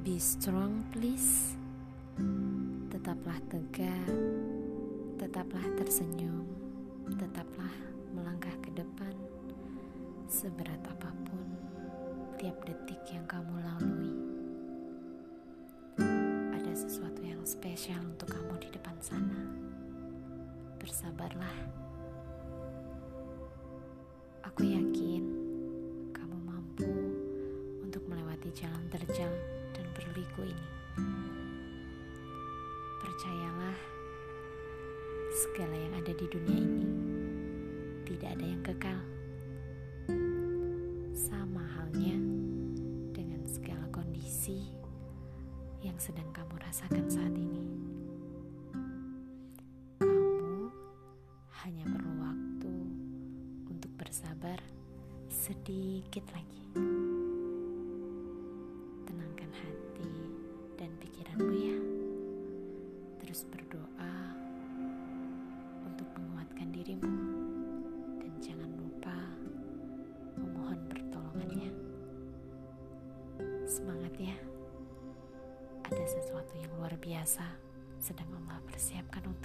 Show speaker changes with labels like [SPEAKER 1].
[SPEAKER 1] Be strong, please. Tetaplah tegak, tetaplah tersenyum, tetaplah melangkah ke depan, seberat apa pun tiap detik yang kamu lalui. Ada sesuatu yang spesial untuk kamu di depan sana. Bersabarlah. Aku yakin terjal dan berliku ini. Percayalah, segala yang ada di dunia ini tidak ada yang kekal. Sama halnya dengan segala kondisi yang sedang kamu rasakan saat ini. Kamu hanya perlu waktu untuk bersabar sedikit lagi. Terus berdoa untuk menguatkan dirimu dan jangan lupa memohon pertolongannya. Semangat ya. Ada sesuatu yang luar biasa sedang Allah persiapkan untukmu.